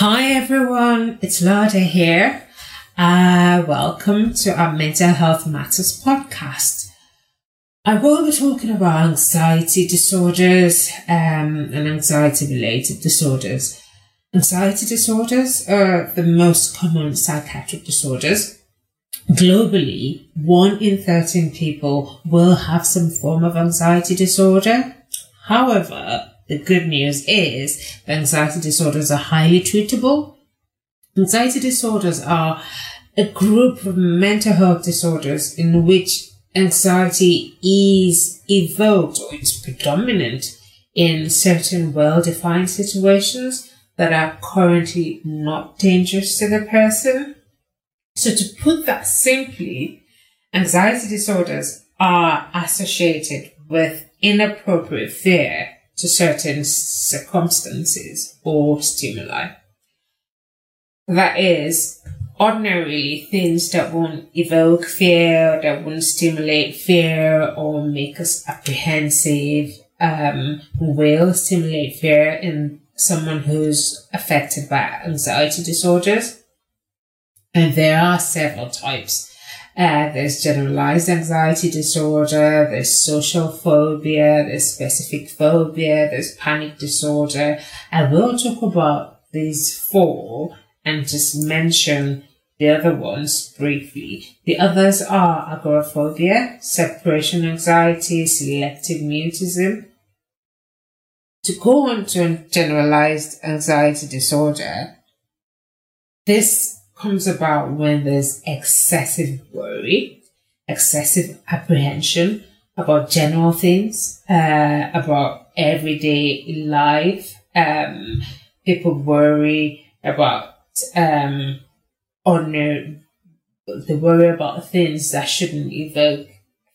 Hi everyone, it's Lade here. Uh, welcome to our Mental Health Matters podcast. I will be talking about anxiety disorders um, and anxiety related disorders. Anxiety disorders are the most common psychiatric disorders. Globally, 1 in 13 people will have some form of anxiety disorder. However, the good news is that anxiety disorders are highly treatable. Anxiety disorders are a group of mental health disorders in which anxiety is evoked or is predominant in certain well-defined situations that are currently not dangerous to the person. So to put that simply, anxiety disorders are associated with inappropriate fear to certain circumstances or stimuli. That is, ordinarily things that won't evoke fear, that won't stimulate fear or make us apprehensive, um, will stimulate fear in someone who's affected by anxiety disorders. And there are several types. Uh, there's generalized anxiety disorder, there's social phobia, there's specific phobia, there's panic disorder. I will talk about these four and just mention the other ones briefly. The others are agoraphobia, separation anxiety, selective mutism. To go on to generalized anxiety disorder, this comes about when there's excessive worry, excessive apprehension about general things, uh, about everyday life. Um, people worry about um, ordinary, they worry about things that shouldn't evoke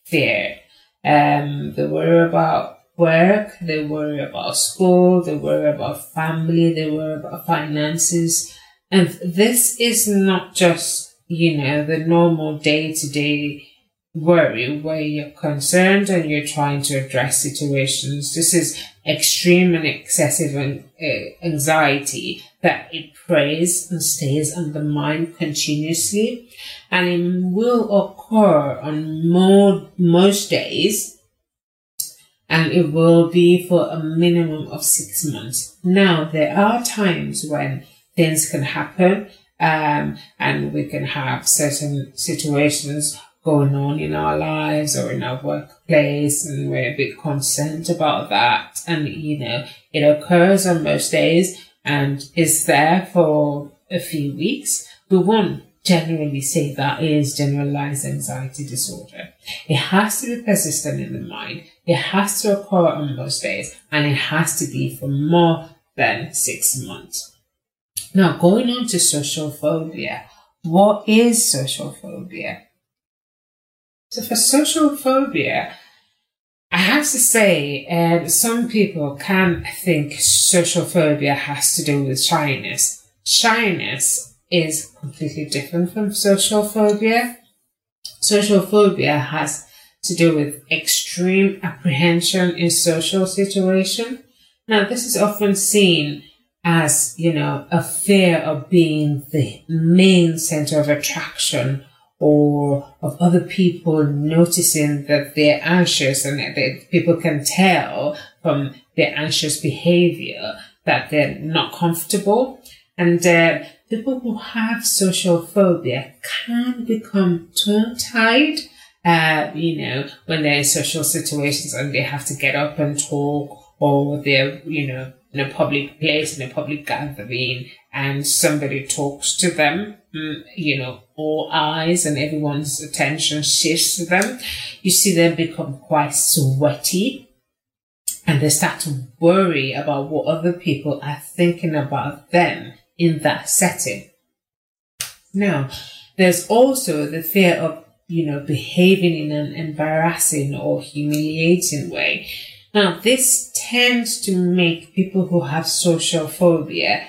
fear. Um, they worry about work, they worry about school, they worry about family, they worry about finances. And this is not just, you know, the normal day to day worry where you're concerned and you're trying to address situations. This is extreme and excessive uh, anxiety that it preys and stays on the mind continuously and it will occur on more, most days and it will be for a minimum of six months. Now, there are times when things can happen um, and we can have certain situations going on in our lives or in our workplace and we're a bit concerned about that. And you know it occurs on most days and is there for a few weeks. We won't generally say that is generalized anxiety disorder. It has to be persistent in the mind. It has to occur on most days and it has to be for more than six months now, going on to social phobia. What is social phobia? So for social phobia, I have to say, um, some people can think social phobia has to do with shyness. Shyness is completely different from social phobia. Social phobia has to do with extreme apprehension in social situation. Now, this is often seen as, you know, a fear of being the main center of attraction or of other people noticing that they're anxious and that people can tell from their anxious behavior that they're not comfortable. And uh, people who have social phobia can become tongue tied. Uh, you know, when they're in social situations and they have to get up and talk or they're, you know, in a public place, in a public gathering, and somebody talks to them, mm, you know, all eyes and everyone's attention shifts to them, you see them become quite sweaty. and they start to worry about what other people are thinking about them in that setting. Now, there's also the fear of, you know, behaving in an embarrassing or humiliating way. Now, this tends to make people who have social phobia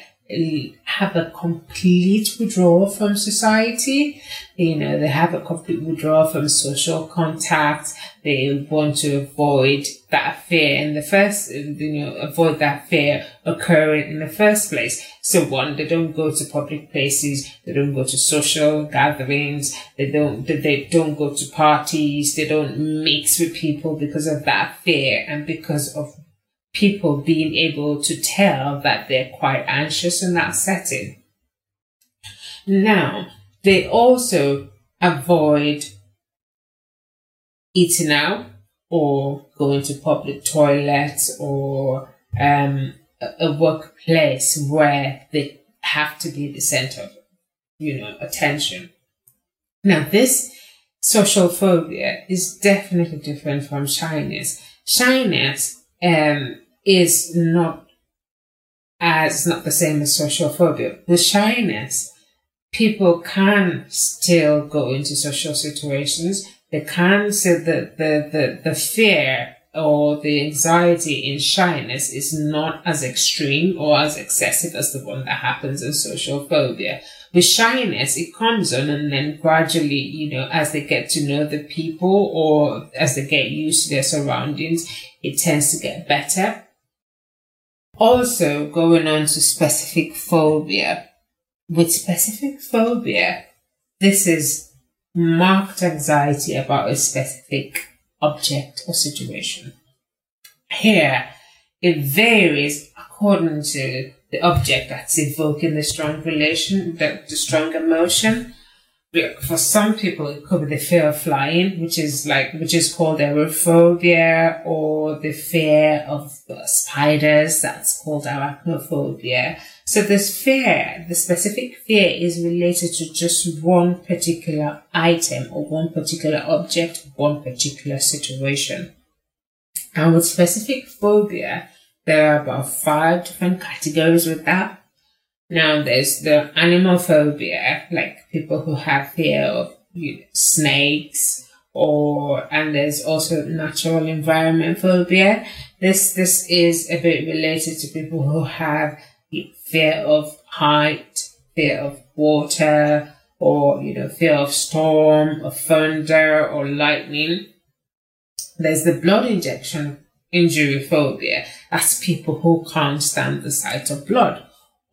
have a complete withdrawal from society. You know, they have a complete withdrawal from social contact. They want to avoid that fear in the first, you know, avoid that fear occurring in the first place. So one, they don't go to public places. They don't go to social gatherings. They don't, they don't go to parties. They don't mix with people because of that fear and because of people being able to tell that they're quite anxious in that setting. Now, they also avoid eating out or going to public toilets or um, a, workplace where they have to be the center of, you know, attention. Now, this social phobia is definitely different from shyness. Shyness um, is not as not the same as social phobia. With shyness, people can still go into social situations. They can say that the, the, the fear or the anxiety in shyness is not as extreme or as excessive as the one that happens in social phobia. With shyness, it comes on and then gradually, you know, as they get to know the people or as they get used to their surroundings, it tends to get better. Also, going on to specific phobia. With specific phobia, this is marked anxiety about a specific object or situation. Here, it varies according to the object that's evoking the strong relation, the, the strong emotion for some people it could be the fear of flying, which is like which is called aerophobia, or the fear of spiders, that's called arachnophobia. So this fear, the specific fear is related to just one particular item or one particular object, one particular situation. And with specific phobia, there are about five different categories with that. Now there's the animal phobia, like people who have fear of you know, snakes, or and there's also natural environment phobia. This this is a bit related to people who have fear of height, fear of water, or you know fear of storm, or thunder, or lightning. There's the blood injection injury phobia. That's people who can't stand the sight of blood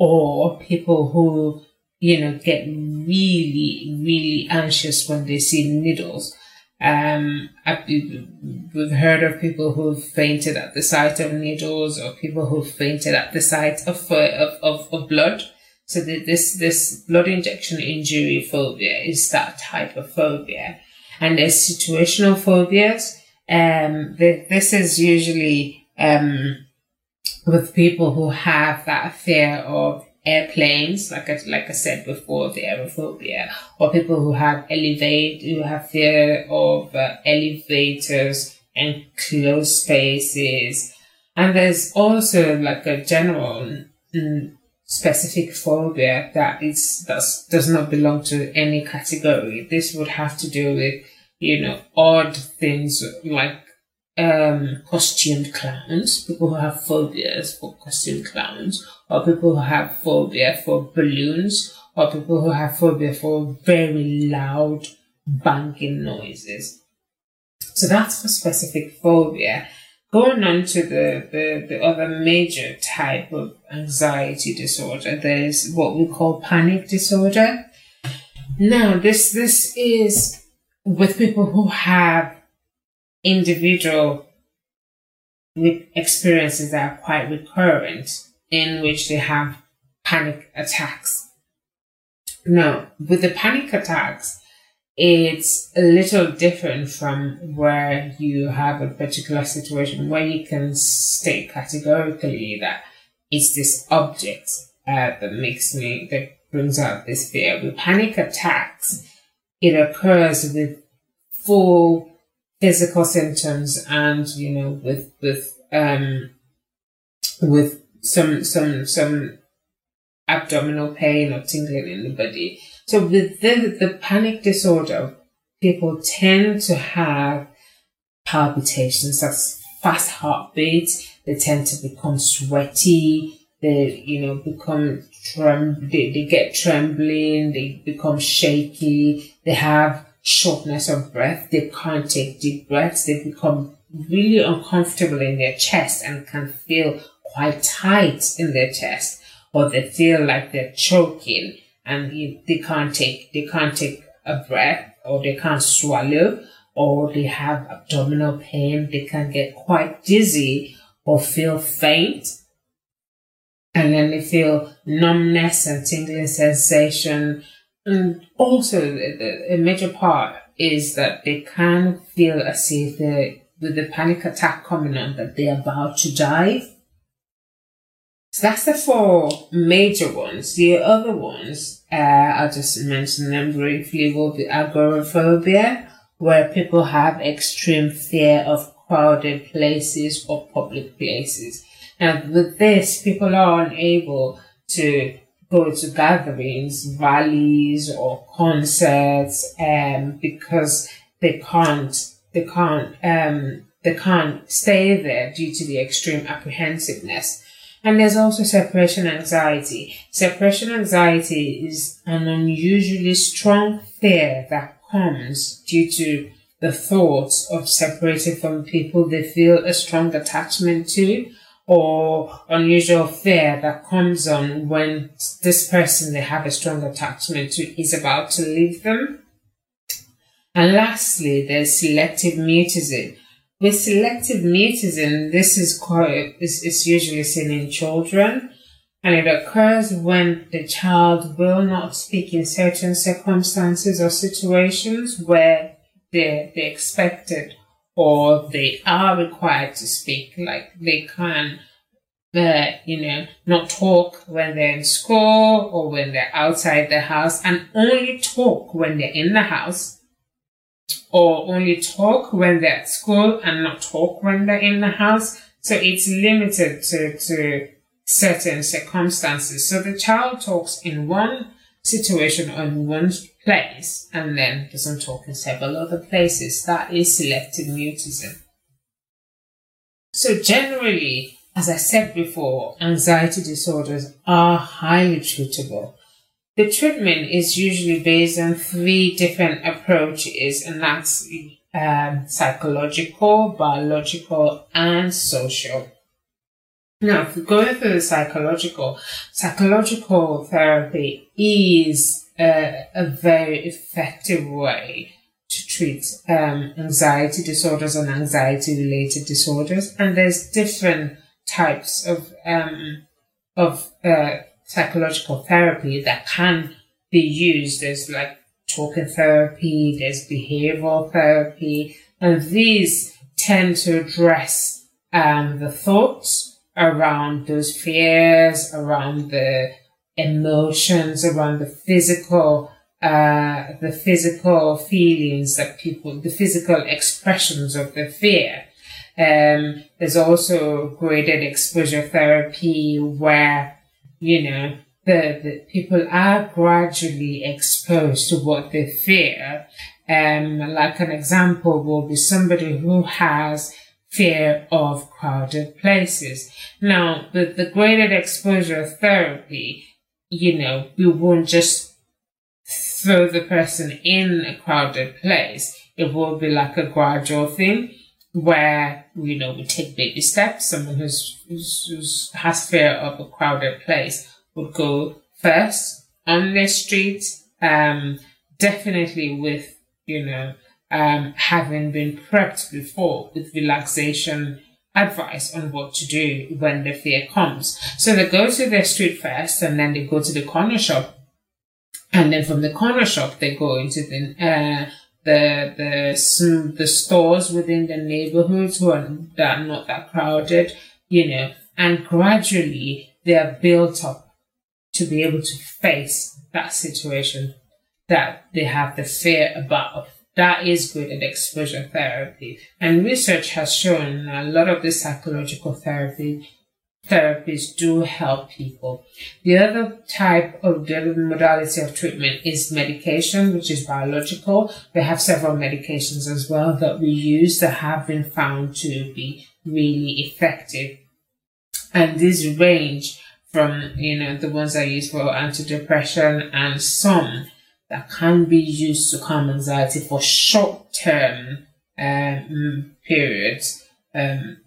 or people who, you know, get really, really anxious when they see needles. Um, we've heard of people who've fainted at the sight of needles or people who've fainted at the sight of, of, of, of blood. So this, this blood injection injury phobia is that type of phobia. And there's situational phobias. Um, this is usually, um, with people who have that fear of airplanes, like I, like I said before, the aerophobia, or people who have elevate, who have fear of uh, elevators and closed spaces. And there's also like a general mm, specific phobia that is, does, does not belong to any category. This would have to do with, you know, odd things like um, costumed clowns, people who have phobias for costumed clowns, or people who have phobia for balloons, or people who have phobia for very loud banging noises. So that's for specific phobia. Going on to the, the, the other major type of anxiety disorder, there's what we call panic disorder. Now, this, this is with people who have individual experiences that are quite recurrent in which they have panic attacks. Now, with the panic attacks, it's a little different from where you have a particular situation where you can state categorically that it's this object uh, that makes me, that brings out this fear. With panic attacks, it occurs with full physical symptoms and, you know, with, with um, with some some some abdominal pain or tingling in the body. So with the, the panic disorder, people tend to have palpitations, that's fast heartbeat. They tend to become sweaty. They, you know, become trem- they, they get trembling. They become shaky. They have shortness of breath. They can't take deep breaths. They become really uncomfortable in their chest and can feel quite tight in their chest or they feel like they're choking and they can't take, they can't take a breath or they can't swallow or they have abdominal pain. They can get quite dizzy or feel faint. And then they feel numbness and tingling sensation. And also a major part is that they can feel as if they with the panic attack coming on that they're about to die. So that's the four major ones. The other ones, uh, I'll just mention them briefly, will be agoraphobia, where people have extreme fear of crowded places or public places. Now, with this, people are unable to go to gatherings, rallies, or concerts, um, because they can't they can't um, they can't stay there due to the extreme apprehensiveness. And there's also separation anxiety. Separation anxiety is an unusually strong fear that comes due to the thoughts of separating from people they feel a strong attachment to or unusual fear that comes on when this person they have a strong attachment to is about to leave them. And lastly, there's selective mutism. With selective mutism, this is quite, is, is usually seen in children and it occurs when the child will not speak in certain circumstances or situations where they're, they're expected or they are required to speak. Like they can, uh, you know, not talk when they're in school or when they're outside the house and only talk when they're in the house or only talk when they're at school and not talk when they're in the house. So it's limited to, to certain circumstances. So the child talks in one situation or in one place and then doesn't talk in several other places. That is selective mutism. So generally, as I said before, anxiety disorders are highly treatable the treatment is usually based on three different approaches, and that's um, psychological, biological, and social. Now, if we go through the psychological, psychological therapy is a, a very effective way to treat um, anxiety disorders and anxiety related disorders. And there's different types of um, of uh, psychological therapy that can be used. There's like talking therapy, there's behavioral therapy, and these tend to address um, the thoughts around those fears, around the emotions, around the physical, uh, the physical feelings that people, the physical expressions of the fear. Um, there's also graded exposure therapy where you know, the, the people are gradually exposed to what they fear. Um, like an example will be somebody who has fear of crowded places. Now, with the graded exposure therapy, you know, we won't just throw the person in a crowded place. It will be like a gradual thing where you know we take baby steps. Someone who's, who's has fear of a crowded place would go first on the street, um, definitely with you know um, having been prepped before with relaxation advice on what to do when the fear comes. So they go to the street first, and then they go to the corner shop, and then from the corner shop they go into the uh, the the the stores within the neighborhoods who are that are not that crowded, you know, and gradually they are built up to be able to face that situation that they have the fear about that is graded exposure therapy. And research has shown a lot of the psychological therapy therapies do help people. The other type of the modality of treatment is medication, which is biological. We have several medications as well that we use that have been found to be really effective. And these range from, you know, the ones I use for antidepressant and some that can be used to calm anxiety for short term um, periods um,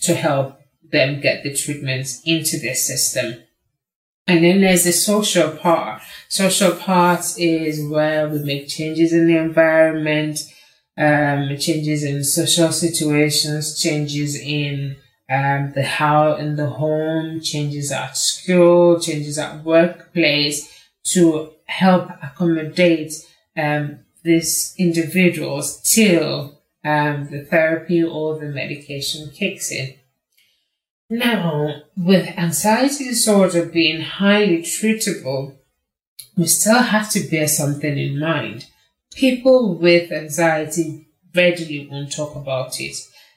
to help them get the treatments into their system. And then there's the social part. Social part is where we make changes in the environment, um, changes in social situations, changes in um, the how in the home, changes at school, changes at workplace to help accommodate um, these individuals till um, the therapy or the medication kicks in. Now, with anxiety disorder being highly treatable, we still have to bear something in mind. People with anxiety readily won't talk about it.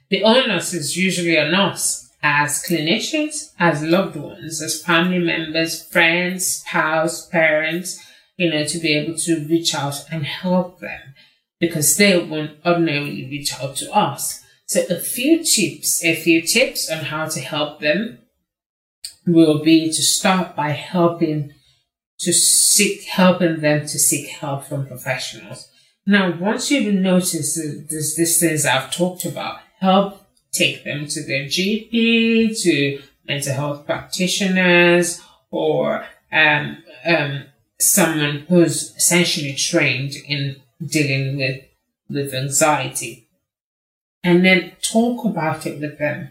The onus is usually on us as clinicians, as loved ones, as family members, friends, spouse, parents, you know, to be able to reach out and help them because they won't ordinarily reach out to us. So a few tips, a few tips on how to help them will be to start by helping to seek helping them to seek help from professionals. Now, once you've noticed this, these things I've talked about, help take them to their GP, to mental health practitioners, or um, um, someone who's essentially trained in dealing with with anxiety and then talk about it with them.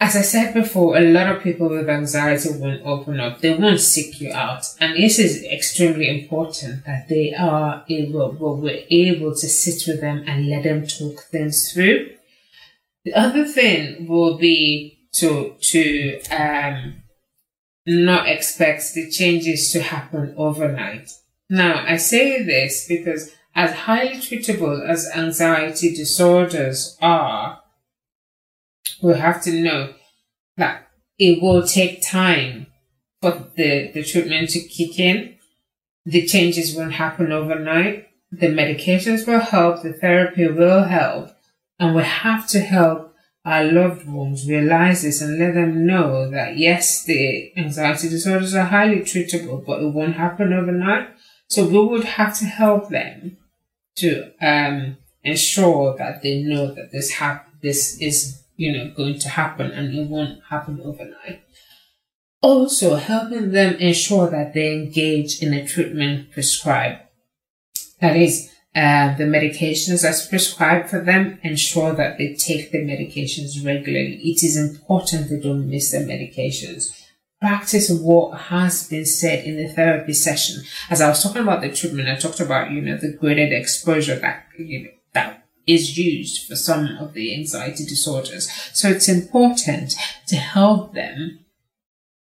As I said before, a lot of people with anxiety won't open up. They won't seek you out. And this is extremely important that they are able, well, we're able to sit with them and let them talk things through. The other thing will be to, to, um, not expect the changes to happen overnight. Now, I say this because as highly treatable as anxiety disorders are, we have to know that it will take time for the, the treatment to kick in. The changes won't happen overnight. The medications will help, the therapy will help, and we have to help our loved ones realize this and let them know that yes, the anxiety disorders are highly treatable, but it won't happen overnight. So we would have to help them to um, ensure that they know that this hap- this is you know going to happen and it won't happen overnight. Also, helping them ensure that they engage in a treatment prescribed. That is, uh, the medications that's prescribed for them, ensure that they take the medications regularly. It is important they don't miss their medications practice what has been said in the therapy session. As I was talking about the treatment, I talked about, you know, the graded exposure that, you know, that is used for some of the anxiety disorders. So it's important to help them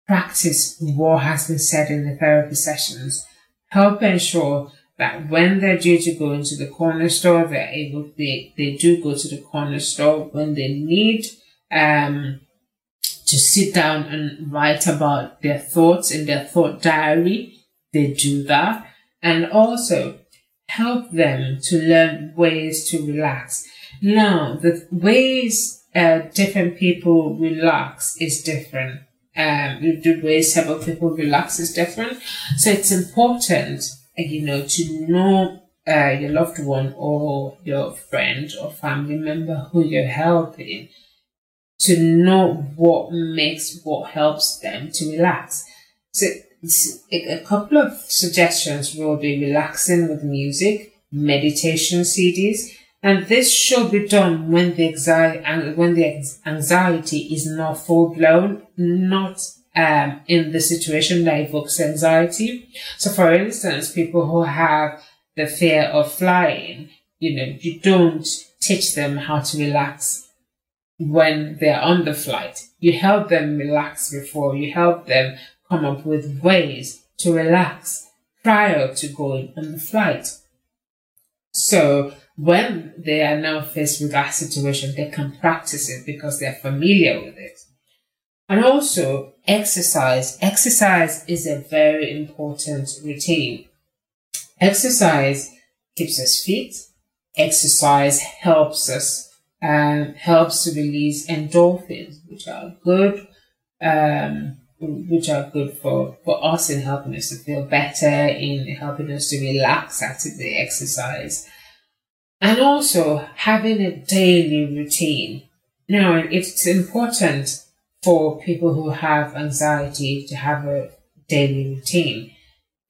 practice what has been said in the therapy sessions. Help ensure that when they're due to go into the corner store, they're able, they, they do go to the corner store when they need, um, to sit down and write about their thoughts in their thought diary, they do that. And also help them to learn ways to relax. Now, the ways uh, different people relax is different. Um, the ways several people relax is different. So it's important, you know, to know uh, your loved one or your friend or family member who you're helping to know what makes, what helps them to relax. So a couple of suggestions will be relaxing with music, meditation CDs, and this should be done when the anxiety, when the anxiety is not full blown, not um, in the situation that evokes anxiety. So, for instance, people who have the fear of flying, you know, you don't teach them how to relax when they're on the flight. You help them relax before, you help them come up with ways to relax prior to going on the flight. So when they are now faced with that situation, they can practice it because they're familiar with it. And also exercise. Exercise is a very important routine. Exercise keeps us fit. Exercise helps us, um, helps to release endorphins, which are good, um, which are good for, for us in helping us to feel better, in helping us to relax after the exercise. And also having a daily routine. Now, it's important for people who have anxiety to have a daily routine.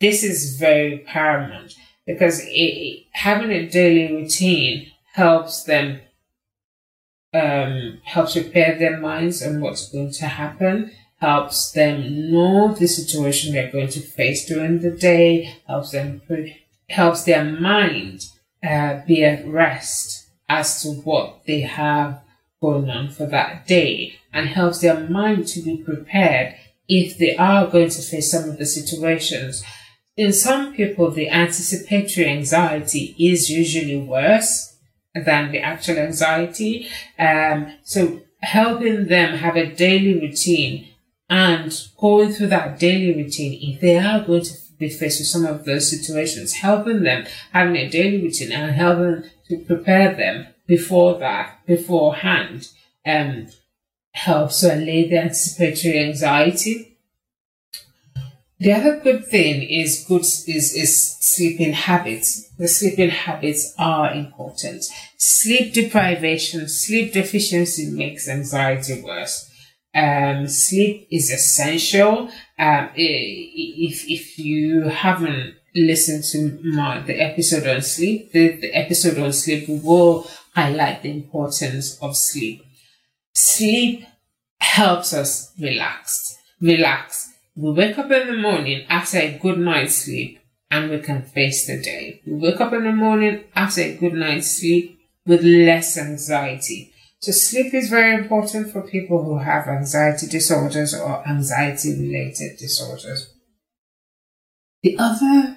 This is very paramount because it, having a daily routine helps them um, helps prepare their minds on what's going to happen, helps them know the situation they're going to face during the day, helps them helps their mind uh, be at rest as to what they have going on for that day and helps their mind to be prepared if they are going to face some of the situations. In some people, the anticipatory anxiety is usually worse than the actual anxiety. Um, so helping them have a daily routine and going through that daily routine, if they are going to be faced with some of those situations, helping them having a daily routine and helping to prepare them before that, beforehand, um, helps to allay the anticipatory anxiety. The other good thing is good is, is sleeping habits. The sleeping habits are important. Sleep deprivation, sleep deficiency makes anxiety worse. Um, sleep is essential. Um, if, if you haven't listened to my, the episode on sleep, the, the episode on sleep will highlight the importance of sleep. Sleep helps us relax. Relax. We wake up in the morning after a good night's sleep and we can face the day. We wake up in the morning after a good night's sleep with less anxiety. So sleep is very important for people who have anxiety disorders or anxiety related disorders. The other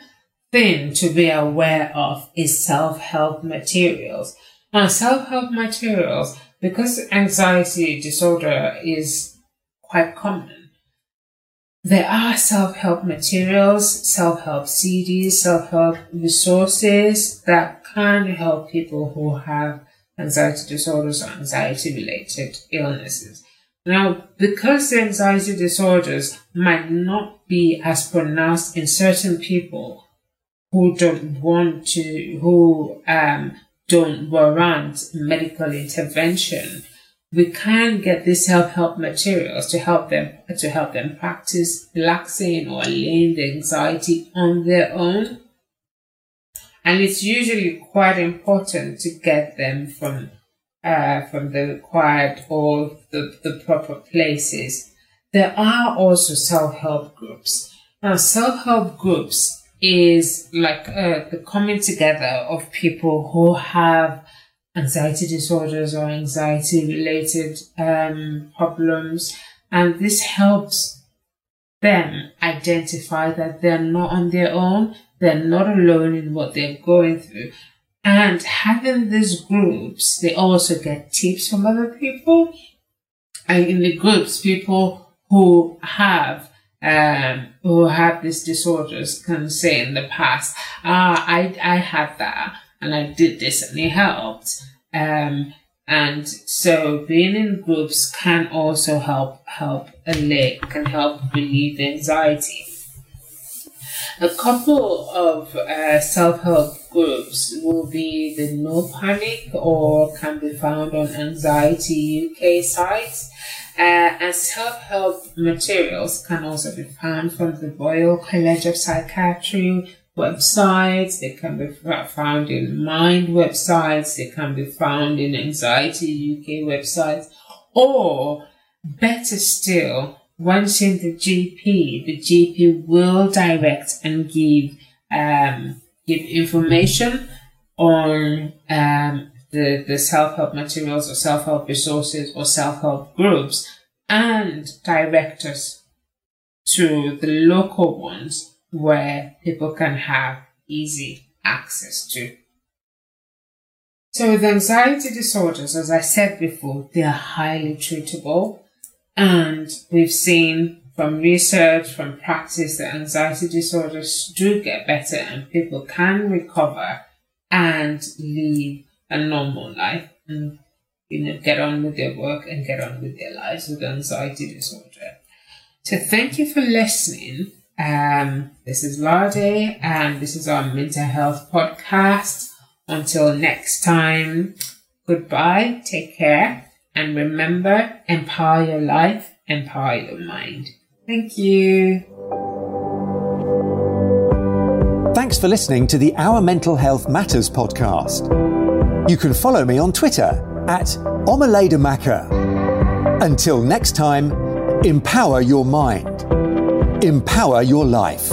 thing to be aware of is self-help materials. Now, self-help materials, because anxiety disorder is quite common, there are self-help materials, self-help CDs, self-help resources that can help people who have anxiety disorders or anxiety related illnesses. Now, because the anxiety disorders might not be as pronounced in certain people who don't want to, who um, don't warrant medical intervention, we can get these self-help materials to help them to help them practice relaxing or allaying the anxiety on their own. And it's usually quite important to get them from uh, from the required or the, the proper places. There are also self-help groups. Now, self-help groups is like uh, the coming together of people who have anxiety disorders or anxiety related um, problems. And this helps them identify that they're not on their own, they're not alone in what they're going through. And having these groups, they also get tips from other people. And in the groups, people who have um, who have these disorders can say in the past, ah, I, I had that and I did this and it helped. Um, and so being in groups can also help, help allay, can help relieve anxiety. A couple of uh, self-help groups will be the No Panic or can be found on Anxiety UK sites. Uh, and self-help materials can also be found from the Royal College of Psychiatry websites. They can be found in Mind websites. They can be found in Anxiety UK websites. Or better still, once in the GP, the GP will direct and give um, give information on um, the, the self-help materials or self-help resources or self-help groups and direct us to the local ones where people can have easy access to. So with anxiety disorders, as I said before, they are highly treatable. And we've seen from research, from practice, that anxiety disorders do get better and people can recover and live a normal life and you know get on with their work and get on with their lives with anxiety disorder. So thank you for listening. Um, this is Lade and this is our mental health podcast. Until next time, goodbye, take care, and remember, empower your life, empower your mind. Thank you. Thanks for listening to the Our Mental Health Matters podcast. You can follow me on Twitter at Omaledamaka. Until next time, empower your mind, empower your life.